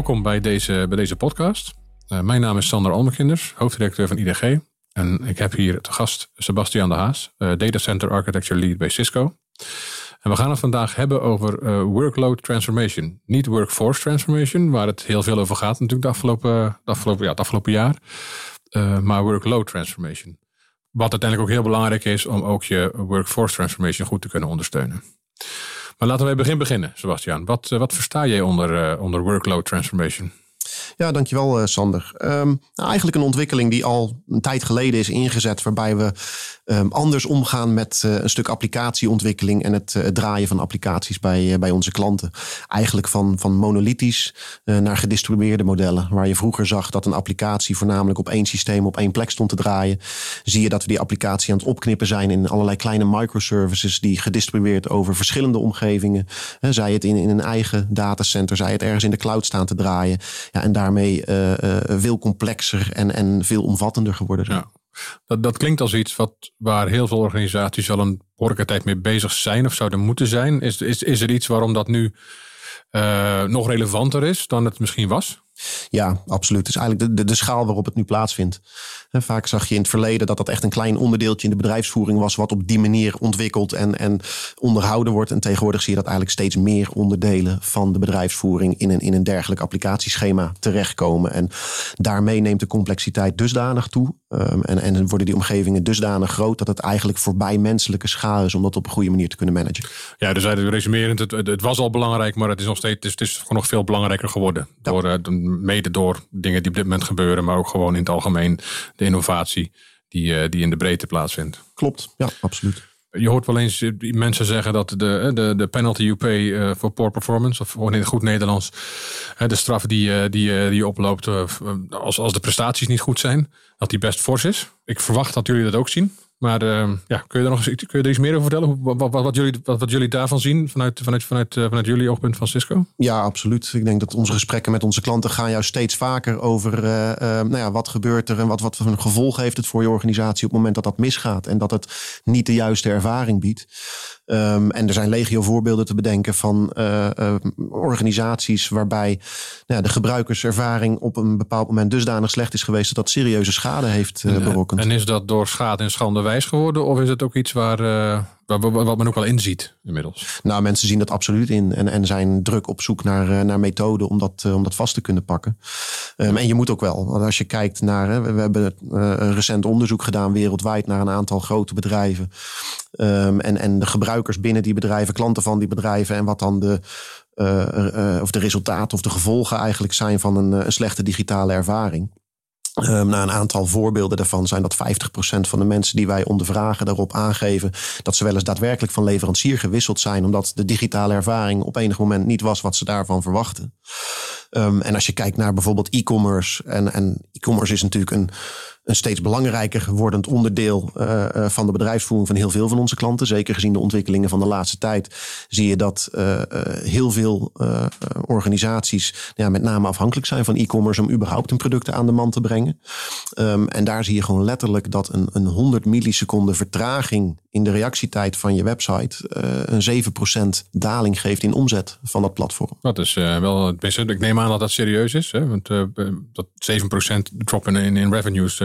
welkom bij deze, bij deze podcast. Uh, mijn naam is Sander Almekinders, hoofddirecteur van IDG. En ik heb hier te gast Sebastian de Haas, uh, Data Center Architecture Lead bij Cisco. En we gaan het vandaag hebben over uh, workload transformation. Niet workforce transformation, waar het heel veel over gaat natuurlijk de afgelopen, de afgelopen, ja, het afgelopen jaar. maar workload transformation. Wat uiteindelijk ook heel belangrijk is om ook je workforce transformation goed te kunnen ondersteunen. Maar laten we begin beginnen, Sebastian. Wat, wat versta jij onder, onder workload transformation? Ja, dankjewel uh, Sander. Um, nou, eigenlijk een ontwikkeling die al een tijd geleden is ingezet, waarbij we um, anders omgaan met uh, een stuk applicatieontwikkeling en het, uh, draaien van applicaties bij, bij onze klanten. Eigenlijk van, van monolithisch naar gedistribueerde modellen. Waar je vroeger zag dat een applicatie voornamelijk op één systeem op één plek stond te draaien, zie je dat we die applicatie aan het opknippen zijn in allerlei kleine microservices die gedistribueerd over verschillende omgevingen. zij het in, in een eigen datacenter, zij het ergens in de cloud staan te draaien. Ja, en daarmee uh, uh, veel complexer en, en veel omvattender geworden zijn. Ja. Dat, dat klinkt als iets wat, waar heel veel organisaties al een behoorlijke tijd mee bezig zijn of zouden moeten zijn. Is, is, is er iets waarom dat nu uh, nog relevanter is dan het misschien was? Ja, absoluut. Het is eigenlijk de, de, de schaal waarop het nu plaatsvindt. En vaak zag je in het verleden dat dat echt een klein onderdeeltje in de bedrijfsvoering was, wat op die manier ontwikkeld en, en onderhouden wordt. En tegenwoordig zie je dat eigenlijk steeds meer onderdelen van de bedrijfsvoering in een, in een dergelijk applicatieschema terechtkomen. En daarmee neemt de complexiteit dusdanig toe um, en, en worden die omgevingen dusdanig groot dat het eigenlijk voorbij menselijke schaal is om dat op een goede manier te kunnen managen. Ja, dus resumerend, het, het was al belangrijk, maar het is nog steeds het is, het is nog veel belangrijker geworden. Ja. Door, uh, mede door dingen die op dit moment gebeuren, maar ook gewoon in het algemeen de innovatie die, uh, die in de breedte plaatsvindt. Klopt, ja, absoluut. Je hoort wel eens mensen zeggen dat de, de, de penalty you pay voor poor performance, of in goed Nederlands, de straf die, die, die je oploopt als, als de prestaties niet goed zijn, dat die best fors is. Ik verwacht dat jullie dat ook zien. Maar uh, ja, kun je er nog eens, kun je er iets meer over vertellen? Wat, wat, jullie, wat, jullie daarvan zien vanuit, vanuit, vanuit, uh, vanuit jullie oogpunt van Cisco? Ja, absoluut. Ik denk dat onze gesprekken met onze klanten gaan juist steeds vaker over uh, nou ja, wat gebeurt er en wat, wat voor een gevolg heeft het voor je organisatie op het moment dat dat misgaat. En dat het niet de juiste ervaring biedt. Um, en er zijn legio voorbeelden te bedenken van uh, uh, organisaties waarbij nou ja, de gebruikerservaring op een bepaald moment dusdanig slecht is geweest dat dat serieuze schade heeft uh, berokkend. En is dat door schade en schande wijs geworden of is het ook iets waar, wat men ook wel inziet inmiddels? Nou, mensen zien dat absoluut in en, en zijn druk op zoek naar, naar methoden om dat, om dat vast te kunnen pakken. Um, en je moet ook wel, want als je kijkt naar, we, we hebben een recent onderzoek gedaan wereldwijd naar een aantal grote bedrijven. Um, en, en de gebruikers binnen die bedrijven, klanten van die bedrijven en wat dan de, of de resultaten of de gevolgen eigenlijk zijn van een, een slechte digitale ervaring. Um, nou, een aantal voorbeelden daarvan zijn dat 50% van de mensen die wij ondervragen daarop aangeven dat ze wel eens daadwerkelijk van leverancier gewisseld zijn, omdat de digitale ervaring op enig moment niet was wat ze daarvan verwachten. Um, en als je kijkt naar bijvoorbeeld e-commerce, en, en e-commerce is natuurlijk een een steeds belangrijker wordend onderdeel uh, van de bedrijfsvoering van heel veel van onze klanten. Zeker gezien de ontwikkelingen van de laatste tijd zie je dat uh, heel veel organisaties ja, met name afhankelijk zijn van e-commerce om überhaupt hun producten aan de man te brengen. Um, en daar zie je gewoon letterlijk dat een, een 100 milliseconden vertraging in de reactietijd van je website een 7% daling geeft in omzet van dat platform. Dat is wel het beste. Ik neem aan dat dat serieus is. Hè? Want dat 7% drop in, in revenues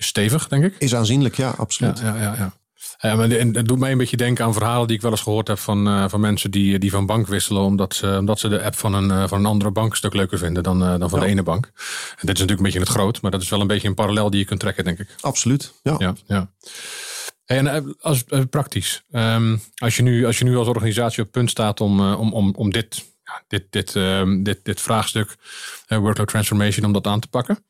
is stevig, denk ik. Is aanzienlijk, ja, absoluut. Ja, ja, ja. ja. maar het doet mij een beetje denken aan verhalen die ik wel eens gehoord heb van, uh, van mensen die, die van bank wisselen. Omdat ze, omdat ze de app van een, uh, van een andere bank een stuk leuker vinden dan, uh, dan van ja. de ene bank. En dit is natuurlijk een beetje in het groot, maar dat is wel een beetje een parallel die je kunt trekken, denk ik. Absoluut, ja. ja, ja. En als, praktisch, um, als, je nu, als je nu als organisatie op punt staat om, om, om, om dit, dit, dit, um, dit, dit vraagstuk, workload transformation, om dat aan te pakken.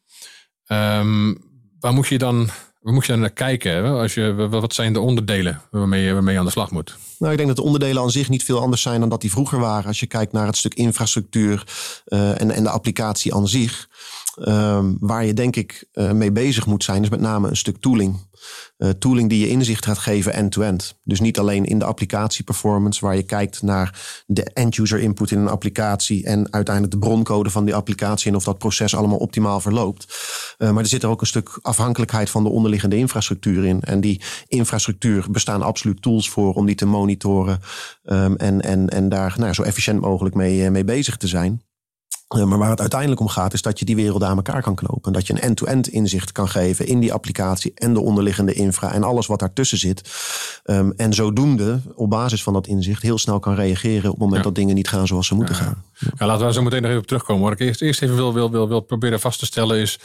Um, waar moet je dan waar moet je naar kijken? Als je, wat zijn de onderdelen waarmee je, waarmee je aan de slag moet? Nou, ik denk dat de onderdelen aan zich niet veel anders zijn dan dat die vroeger waren. Als je kijkt naar het stuk infrastructuur uh, en, en de applicatie aan zich. Um, waar je denk ik uh, mee bezig moet zijn, is met name een stuk tooling. Uh, tooling die je inzicht gaat geven end-to-end. Dus niet alleen in de applicatieperformance, waar je kijkt naar de end-user input in een applicatie en uiteindelijk de broncode van die applicatie en of dat proces allemaal optimaal verloopt. Uh, maar er zit er ook een stuk afhankelijkheid van de onderliggende infrastructuur in. En die infrastructuur bestaan absoluut tools voor om die te monitoren um, en, en, en daar nou, zo efficiënt mogelijk mee, mee bezig te zijn. Eh, maar waar het uiteindelijk om gaat, is dat je die werelden aan elkaar kan knopen. En dat je een end-to-end inzicht kan geven in die applicatie en de onderliggende infra en alles wat daartussen zit. Um, en zodoende, op basis van dat inzicht, heel snel kan reageren op het moment dat dingen niet gaan zoals ze moeten gaan. Ja, laten we zo meteen nog even op terugkomen. Wat ik eerst, eerst even wil, wil, wil, wil proberen vast te stellen is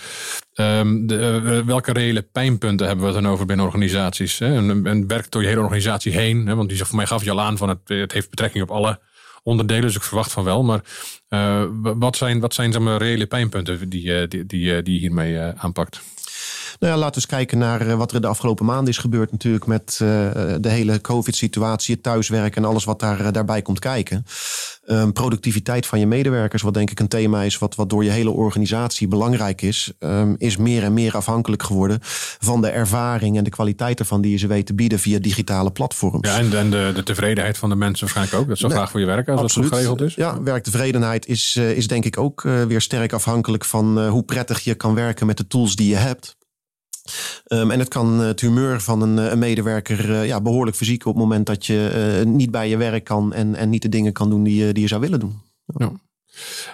um, de, uh, welke reële pijnpunten hebben we het dan over binnen organisaties? Hè? En, en werkt door je hele organisatie heen. Hè? Want die, voor mij gaf je al aan van het, het heeft betrekking op alle onderdelen, dus ik verwacht van wel. Maar uh, wat zijn, wat zijn zeg reële pijnpunten die, die, die, die hiermee aanpakt? Nou ja, laten we eens kijken naar wat er de afgelopen maanden is gebeurd. Natuurlijk met uh, de hele COVID-situatie, het thuiswerken en alles wat daar, daarbij komt kijken. Um, productiviteit van je medewerkers, wat denk ik een thema is wat, wat door je hele organisatie belangrijk is, um, is meer en meer afhankelijk geworden van de ervaring en de kwaliteit ervan die je ze weet te bieden via digitale platforms. Ja, en, en de, de tevredenheid van de mensen waarschijnlijk ook. Dat zo nee, graag voor je werken als absoluut. dat geregeld is. Ja, werktevredenheid is, is denk ik ook weer sterk afhankelijk van hoe prettig je kan werken met de tools die je hebt. Um, en het kan het humeur van een, een medewerker uh, ja, behoorlijk verzieken op het moment dat je niet bij je werk kan en, en niet de dingen kan doen die, die je zou willen doen. Ja.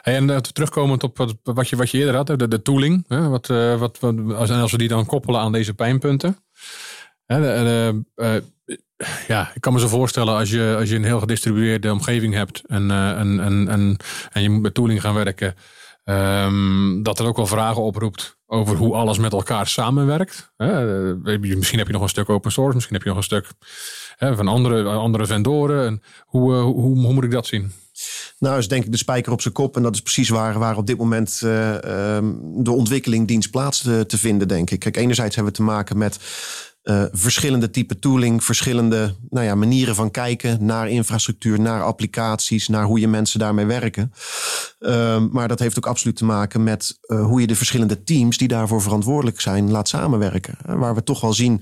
En terugkomend op wat, je, wat je eerder had, de, tooling. Hè, wat, wat, als, en als we die dan koppelen aan deze pijnpunten. Hè, de, ja, ik kan me zo voorstellen als je, als je een heel gedistribueerde omgeving hebt en, en, en je moet met tooling gaan werken. Um, dat er ook wel vragen oproept over hoe alles met elkaar samenwerkt. misschien heb je nog een stuk open source, misschien heb je nog een stuk van andere, andere vendoren. En hoe, hoe, hoe, hoe moet ik dat zien? Nou, is denk ik de spijker op zijn kop. En dat is precies waar, waar op dit moment uh, de ontwikkeling dienst plaats te, te, vinden, denk ik. Kijk, enerzijds hebben we te maken met uh, verschillende type tooling, verschillende nou ja, manieren van kijken naar infrastructuur, naar applicaties, naar hoe je mensen daarmee werken. Uh, maar dat heeft ook absoluut te maken met uh, hoe je de verschillende teams die daarvoor verantwoordelijk zijn laat samenwerken. Waar we toch wel zien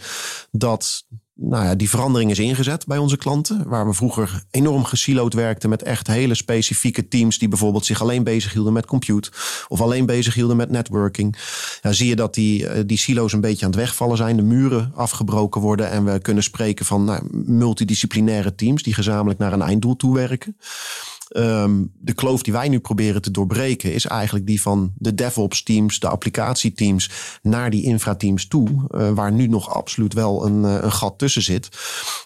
dat nou ja, die verandering is ingezet bij onze klanten. Waar we vroeger enorm gesiloed werkten met echt hele specifieke teams die bijvoorbeeld zich alleen bezighielden met compute of alleen bezighielden met networking. Ja, zie je dat die, eh, die silo's een beetje aan het wegvallen zijn, de muren afgebroken worden en we kunnen spreken van nou, multidisciplinaire teams die gezamenlijk naar een einddoel toe werken. Um, de kloof die wij nu proberen te doorbreken is eigenlijk die van de DevOps teams, de applicatieteams naar die infra-teams toe, uh, waar nu nog absoluut wel een, uh, een gat tussen zit.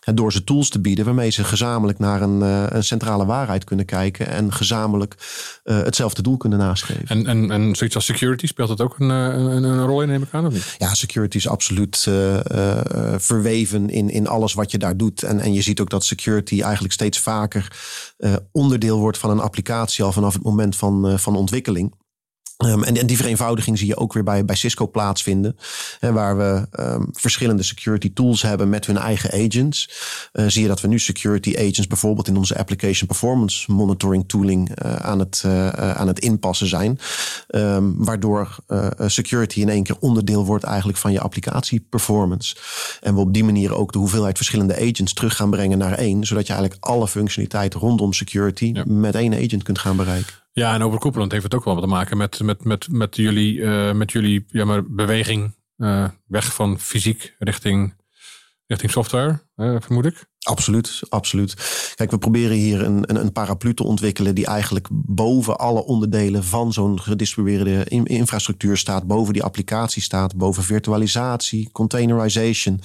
En door ze tools te bieden waarmee ze gezamenlijk naar een, uh, een centrale waarheid kunnen kijken en gezamenlijk hetzelfde doel kunnen nastreven. En, en, en zoiets als security, speelt dat ook een, een, een rol in, neem ik aan, of niet? Ja, security is absoluut verweven in, in alles wat je daar doet. En, en je ziet ook dat security eigenlijk steeds vaker onderdeel wordt van een applicatie al vanaf het moment van, uh, van ontwikkeling. Um, en, en, die vereenvoudiging zie je ook weer bij, bij Cisco plaatsvinden. Hè, waar we um, verschillende security tools hebben met hun eigen agents. Uh, zie je dat we nu security agents bijvoorbeeld in onze application performance monitoring tooling uh, aan, het, uh, aan het inpassen zijn. Um, waardoor security in één keer onderdeel wordt eigenlijk van je applicatie performance. En we op die manier ook de hoeveelheid verschillende agents terug gaan brengen naar één. Zodat je eigenlijk alle functionaliteit rondom security ja. met één agent kunt gaan bereiken. Ja, en overkoepelend heeft het ook wel wat te maken met, met, met, met jullie, uh, met jullie ja, maar beweging uh, weg van fysiek richting, richting software, uh, vermoed ik. Absoluut, absoluut. Kijk, we proberen hier een, een, een, paraplu te ontwikkelen die eigenlijk boven alle onderdelen van zo'n gedistribueerde in, infrastructuur staat, boven die applicatie staat, boven virtualisatie, containerization.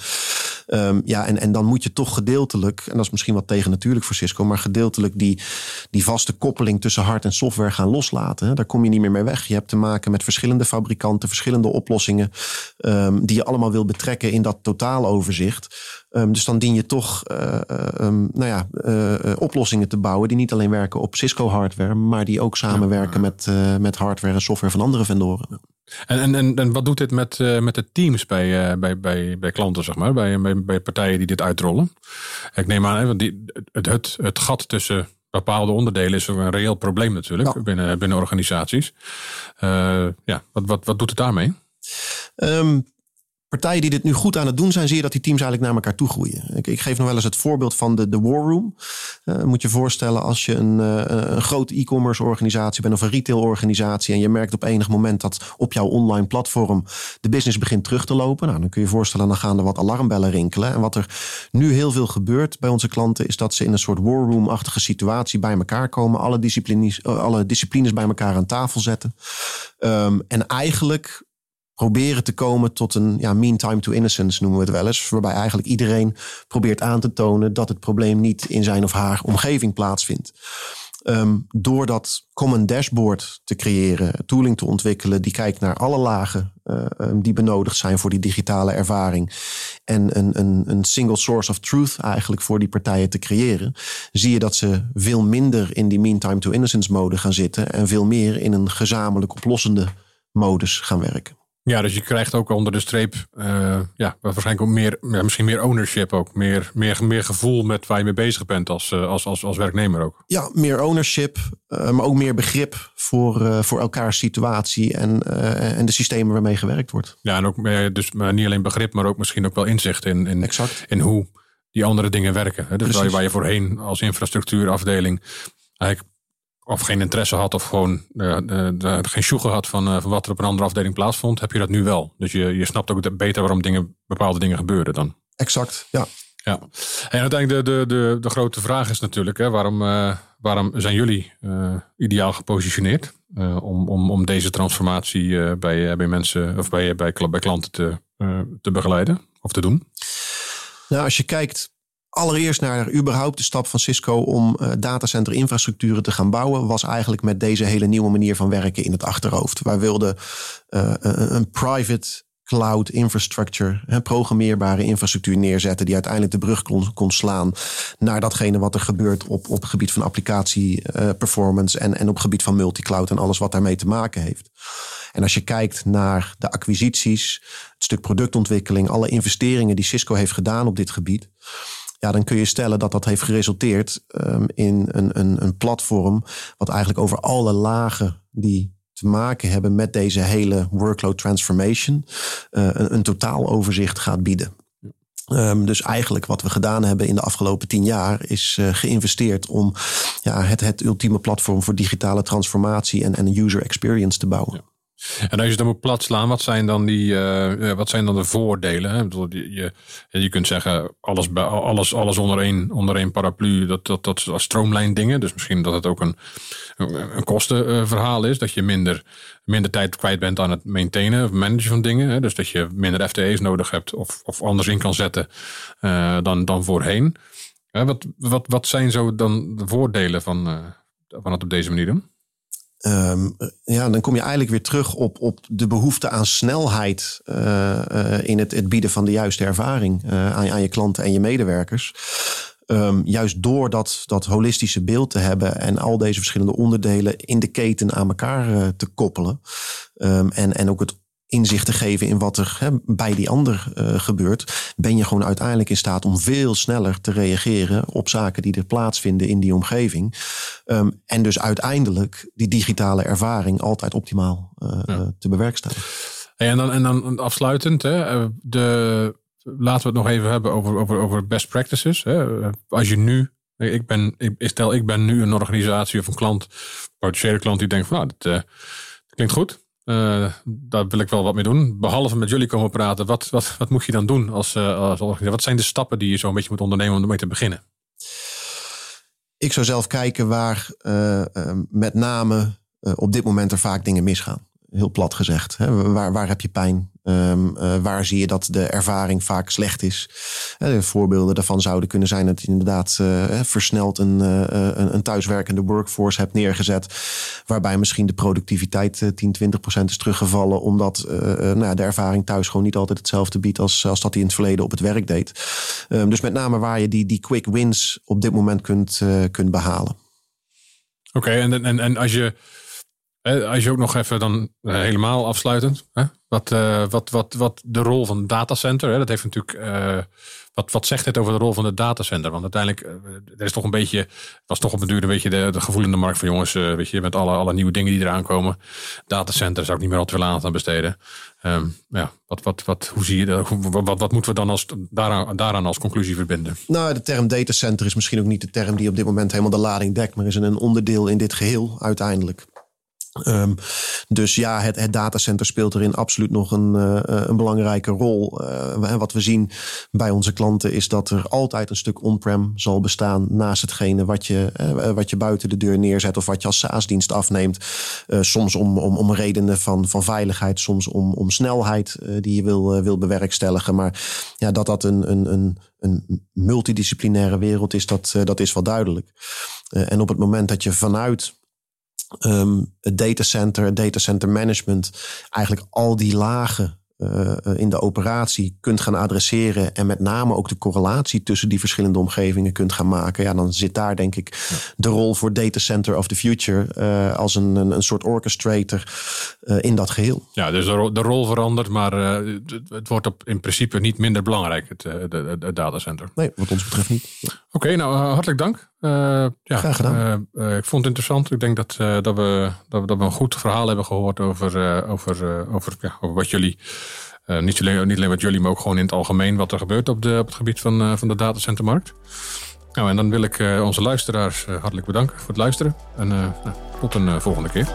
Um, ja, en, en dan moet je toch gedeeltelijk, en dat is misschien wat tegen natuurlijk voor Cisco, maar gedeeltelijk die, die vaste koppeling tussen hard en software gaan loslaten. Daar kom je niet meer mee weg. Je hebt te maken met verschillende fabrikanten, verschillende oplossingen, um, die je allemaal wil betrekken in dat totaaloverzicht. Um, dus dan dien je toch uh, um, nou ja, uh, oplossingen te bouwen die niet alleen werken op Cisco hardware, maar die ook samenwerken ja. met, uh, met hardware en software van andere vendoren. En, en, en wat doet dit met, met de teams bij, bij, bij, bij klanten, zeg maar, bij, bij, bij partijen die dit uitrollen? Ik neem aan, want die, het, het, het gat tussen bepaalde onderdelen is een reëel probleem natuurlijk ja. binnen, binnen organisaties. ja, wat, wat, wat doet het daarmee? Um, partijen die dit nu goed aan het doen zijn, zie je dat die teams eigenlijk naar elkaar toe groeien. Ik, geef nog wel eens het voorbeeld van de, de War Room. Uh, moet je voorstellen als je een, uh, een grote e-commerce organisatie bent of een retail organisatie en je merkt op enig moment dat op jouw online platform de business begint terug te lopen. Nou, dan kun je je voorstellen, dan gaan er wat alarmbellen rinkelen. En wat er nu heel veel gebeurt bij onze klanten is dat ze in een soort war room-achtige situatie bij elkaar komen. Alle disciplines, alle disciplines bij elkaar aan tafel zetten. Um, en eigenlijk proberen te komen tot een ja, mean time to innocence, noemen we het wel eens. Waarbij eigenlijk iedereen probeert aan te tonen dat het probleem niet in zijn of haar omgeving plaatsvindt. Um, door dat common dashboard te creëren, tooling te ontwikkelen die kijkt naar alle lagen uh, die benodigd zijn voor die digitale ervaring. En een, een, een single source of truth eigenlijk voor die partijen te creëren, zie je dat ze veel minder in die mean time to innocence mode gaan zitten en veel meer in een gezamenlijk oplossende modus gaan werken. Ja, dus je krijgt ook onder de streep, uh, ja, waarschijnlijk ook meer, ja, misschien meer ownership ook. Meer, meer, meer gevoel met waar je mee bezig bent als, uh, als, als, als werknemer ook. Ja, meer ownership, uh, maar ook meer begrip voor, voor elkaars situatie en, en de systemen waarmee gewerkt wordt. Ja, en ook meer, dus maar niet alleen begrip, maar ook misschien ook wel inzicht in, in, exact. in hoe die andere dingen werken. Hè? Dus waar je, waar je voorheen als infrastructuurafdeling eigenlijk of geen interesse had of gewoon uh, uh, geen sjoegen had van, uh, van wat er op een andere afdeling plaatsvond, heb je dat nu wel. Dus je, je snapt ook beter waarom dingen, bepaalde dingen gebeuren dan. Exact, ja. ja. En uiteindelijk de, de, de, de grote vraag is natuurlijk, hè, waarom, waarom zijn jullie ideaal gepositioneerd om, om, om deze transformatie bij, bij mensen of bij, bij, bij klanten te, te begeleiden of te doen? Nou, als je kijkt allereerst naar überhaupt de stap van Cisco om uh, datacenter infrastructuren te gaan bouwen, was eigenlijk met deze hele nieuwe manier van werken in het achterhoofd. Wij wilden uh, een private cloud infrastructure, hè, programmeerbare infrastructuur neerzetten, die uiteindelijk de brug kon, slaan naar datgene wat er gebeurt op, op gebied van applicatie uh, performance en, en op gebied van multicloud en alles wat daarmee te maken heeft. En als je kijkt naar de acquisities, het stuk productontwikkeling, alle investeringen die Cisco heeft gedaan op dit gebied, ja, dan kun je stellen dat dat heeft geresulteerd um, in een, een, een platform wat eigenlijk over alle lagen die te maken hebben met deze hele workload transformation uh, een, een totaal overzicht gaat bieden. Um, dus eigenlijk wat we gedaan hebben in de afgelopen tien jaar is uh, geïnvesteerd om ja, het, het ultieme platform voor digitale transformatie en, en user experience te bouwen. En als je dan moet plat slaan, wat zijn dan, die, uh, wat zijn dan de voordelen? Hè? Je, je, kunt zeggen, alles, alles, alles onder, één, onder één paraplu, dat, dat, dat stroomlijn dingen. Dus misschien dat het ook een, een kostenverhaal is. Dat je minder, minder tijd kwijt bent aan het maintainen of managen van dingen. Hè? Dus dat je minder FTE's nodig hebt of, of anders in kan zetten uh, dan, dan voorheen. Uh, wat, wat, wat zijn zo dan de voordelen van, van het op deze manier doen? Um, ja, dan kom je eigenlijk weer terug op, op de behoefte aan snelheid uh, uh, in het, het bieden van de juiste ervaring uh, aan, aan je klanten en je medewerkers. Um, juist door dat, dat holistische beeld te hebben en al deze verschillende onderdelen in de keten aan elkaar te koppelen. Um, en, en ook het inzicht te geven in wat er hè, bij die ander uh, gebeurt, ben je gewoon uiteindelijk in staat om veel sneller te reageren op zaken die er plaatsvinden in die omgeving. Um, en dus uiteindelijk die digitale ervaring altijd optimaal uh, ja. te bewerkstelligen. en, dan, en dan afsluitend, hè, de, laten we het nog even hebben over, over, over best practices. Hè. Als je nu ik ben, ik, stel, ik ben nu een organisatie of een klant, potentiële klant die denkt van nou, dat, uh, dat klinkt goed. Uh, daar wil ik wel wat mee doen. Behalve met jullie komen praten, wat, wat, wat moet je dan doen als, uh, als? Wat zijn de stappen die je zo'n beetje moet ondernemen om ermee te beginnen? Ik zou zelf kijken waar uh, met name op dit moment er vaak dingen misgaan. Heel plat gezegd. Hè? Waar, waar heb je pijn? Um, uh, waar zie je dat de ervaring vaak slecht is? Uh, voorbeelden daarvan zouden kunnen zijn dat je inderdaad uh, versneld een, een, een, thuiswerkende workforce hebt neergezet. Waarbij misschien de productiviteit 10, 20 procent is teruggevallen. Omdat nou, de ervaring thuis gewoon niet altijd hetzelfde biedt als, als dat hij in het verleden op het werk deed. Um, dus met name waar je die, die quick wins op dit moment kunt, kunt behalen. Oké, en, en, en als je als je ook nog even dan helemaal afsluitend. Hè? Wat, wat, wat, wat de rol van het datacenter. Hè? Dat heeft natuurlijk wat, wat zegt het over de rol van de datacenter? Want uiteindelijk, er is toch een beetje, was toch op een duur een beetje de, de gevoel in de markt van jongens, uh, weet je, met alle, alle nieuwe dingen die eraan komen. Datacenter zou ik niet meer al te veel aandacht aan besteden. Um, ja, wat, wat, wat, hoe zie je dat? Wat, wat, moeten we dan als, daaraan, daaraan als conclusie verbinden? Nou, de term datacenter is misschien ook niet de term die op dit moment helemaal de lading dekt, maar is een onderdeel in dit geheel uiteindelijk. Um, dus ja, het, het, datacenter speelt erin absoluut nog een, uh, een belangrijke rol. Uh, wat we zien bij onze klanten is dat er altijd een stuk on-prem zal bestaan naast hetgene wat je, wat je buiten de deur neerzet of wat je als SaaS-dienst afneemt. soms om, om, om redenen van, van veiligheid, soms om, om snelheid die je wil, wil bewerkstelligen. Maar ja, dat dat een, een, een, een multidisciplinaire wereld is, dat, dat is wel duidelijk. en op het moment dat je vanuit um, het datacenter, het datacenter management, eigenlijk al die lagen uh, in de operatie kunt gaan adresseren en met name ook de correlatie tussen die verschillende omgevingen kunt gaan maken, ja, dan zit daar denk ik de rol voor Data Center of the Future uh, als een, een, een, soort orchestrator uh, in dat geheel. Ja, dus de, rol verandert, maar het wordt op, in principe niet minder belangrijk, het, datacenter. Nee, wat ons betreft niet. Oké, okay, nou hartelijk dank. ja, Graag gedaan. ik vond het interessant. Ik denk dat, dat, we, dat, we, dat we een goed verhaal hebben gehoord over, over, over, ja, over wat jullie niet, alleen, niet alleen met jullie, maar ook gewoon in het algemeen wat er gebeurt op, de, op het gebied van, van de datacentermarkt. Nou, en dan wil ik onze luisteraars hartelijk bedanken voor het luisteren. En nou, tot een volgende keer.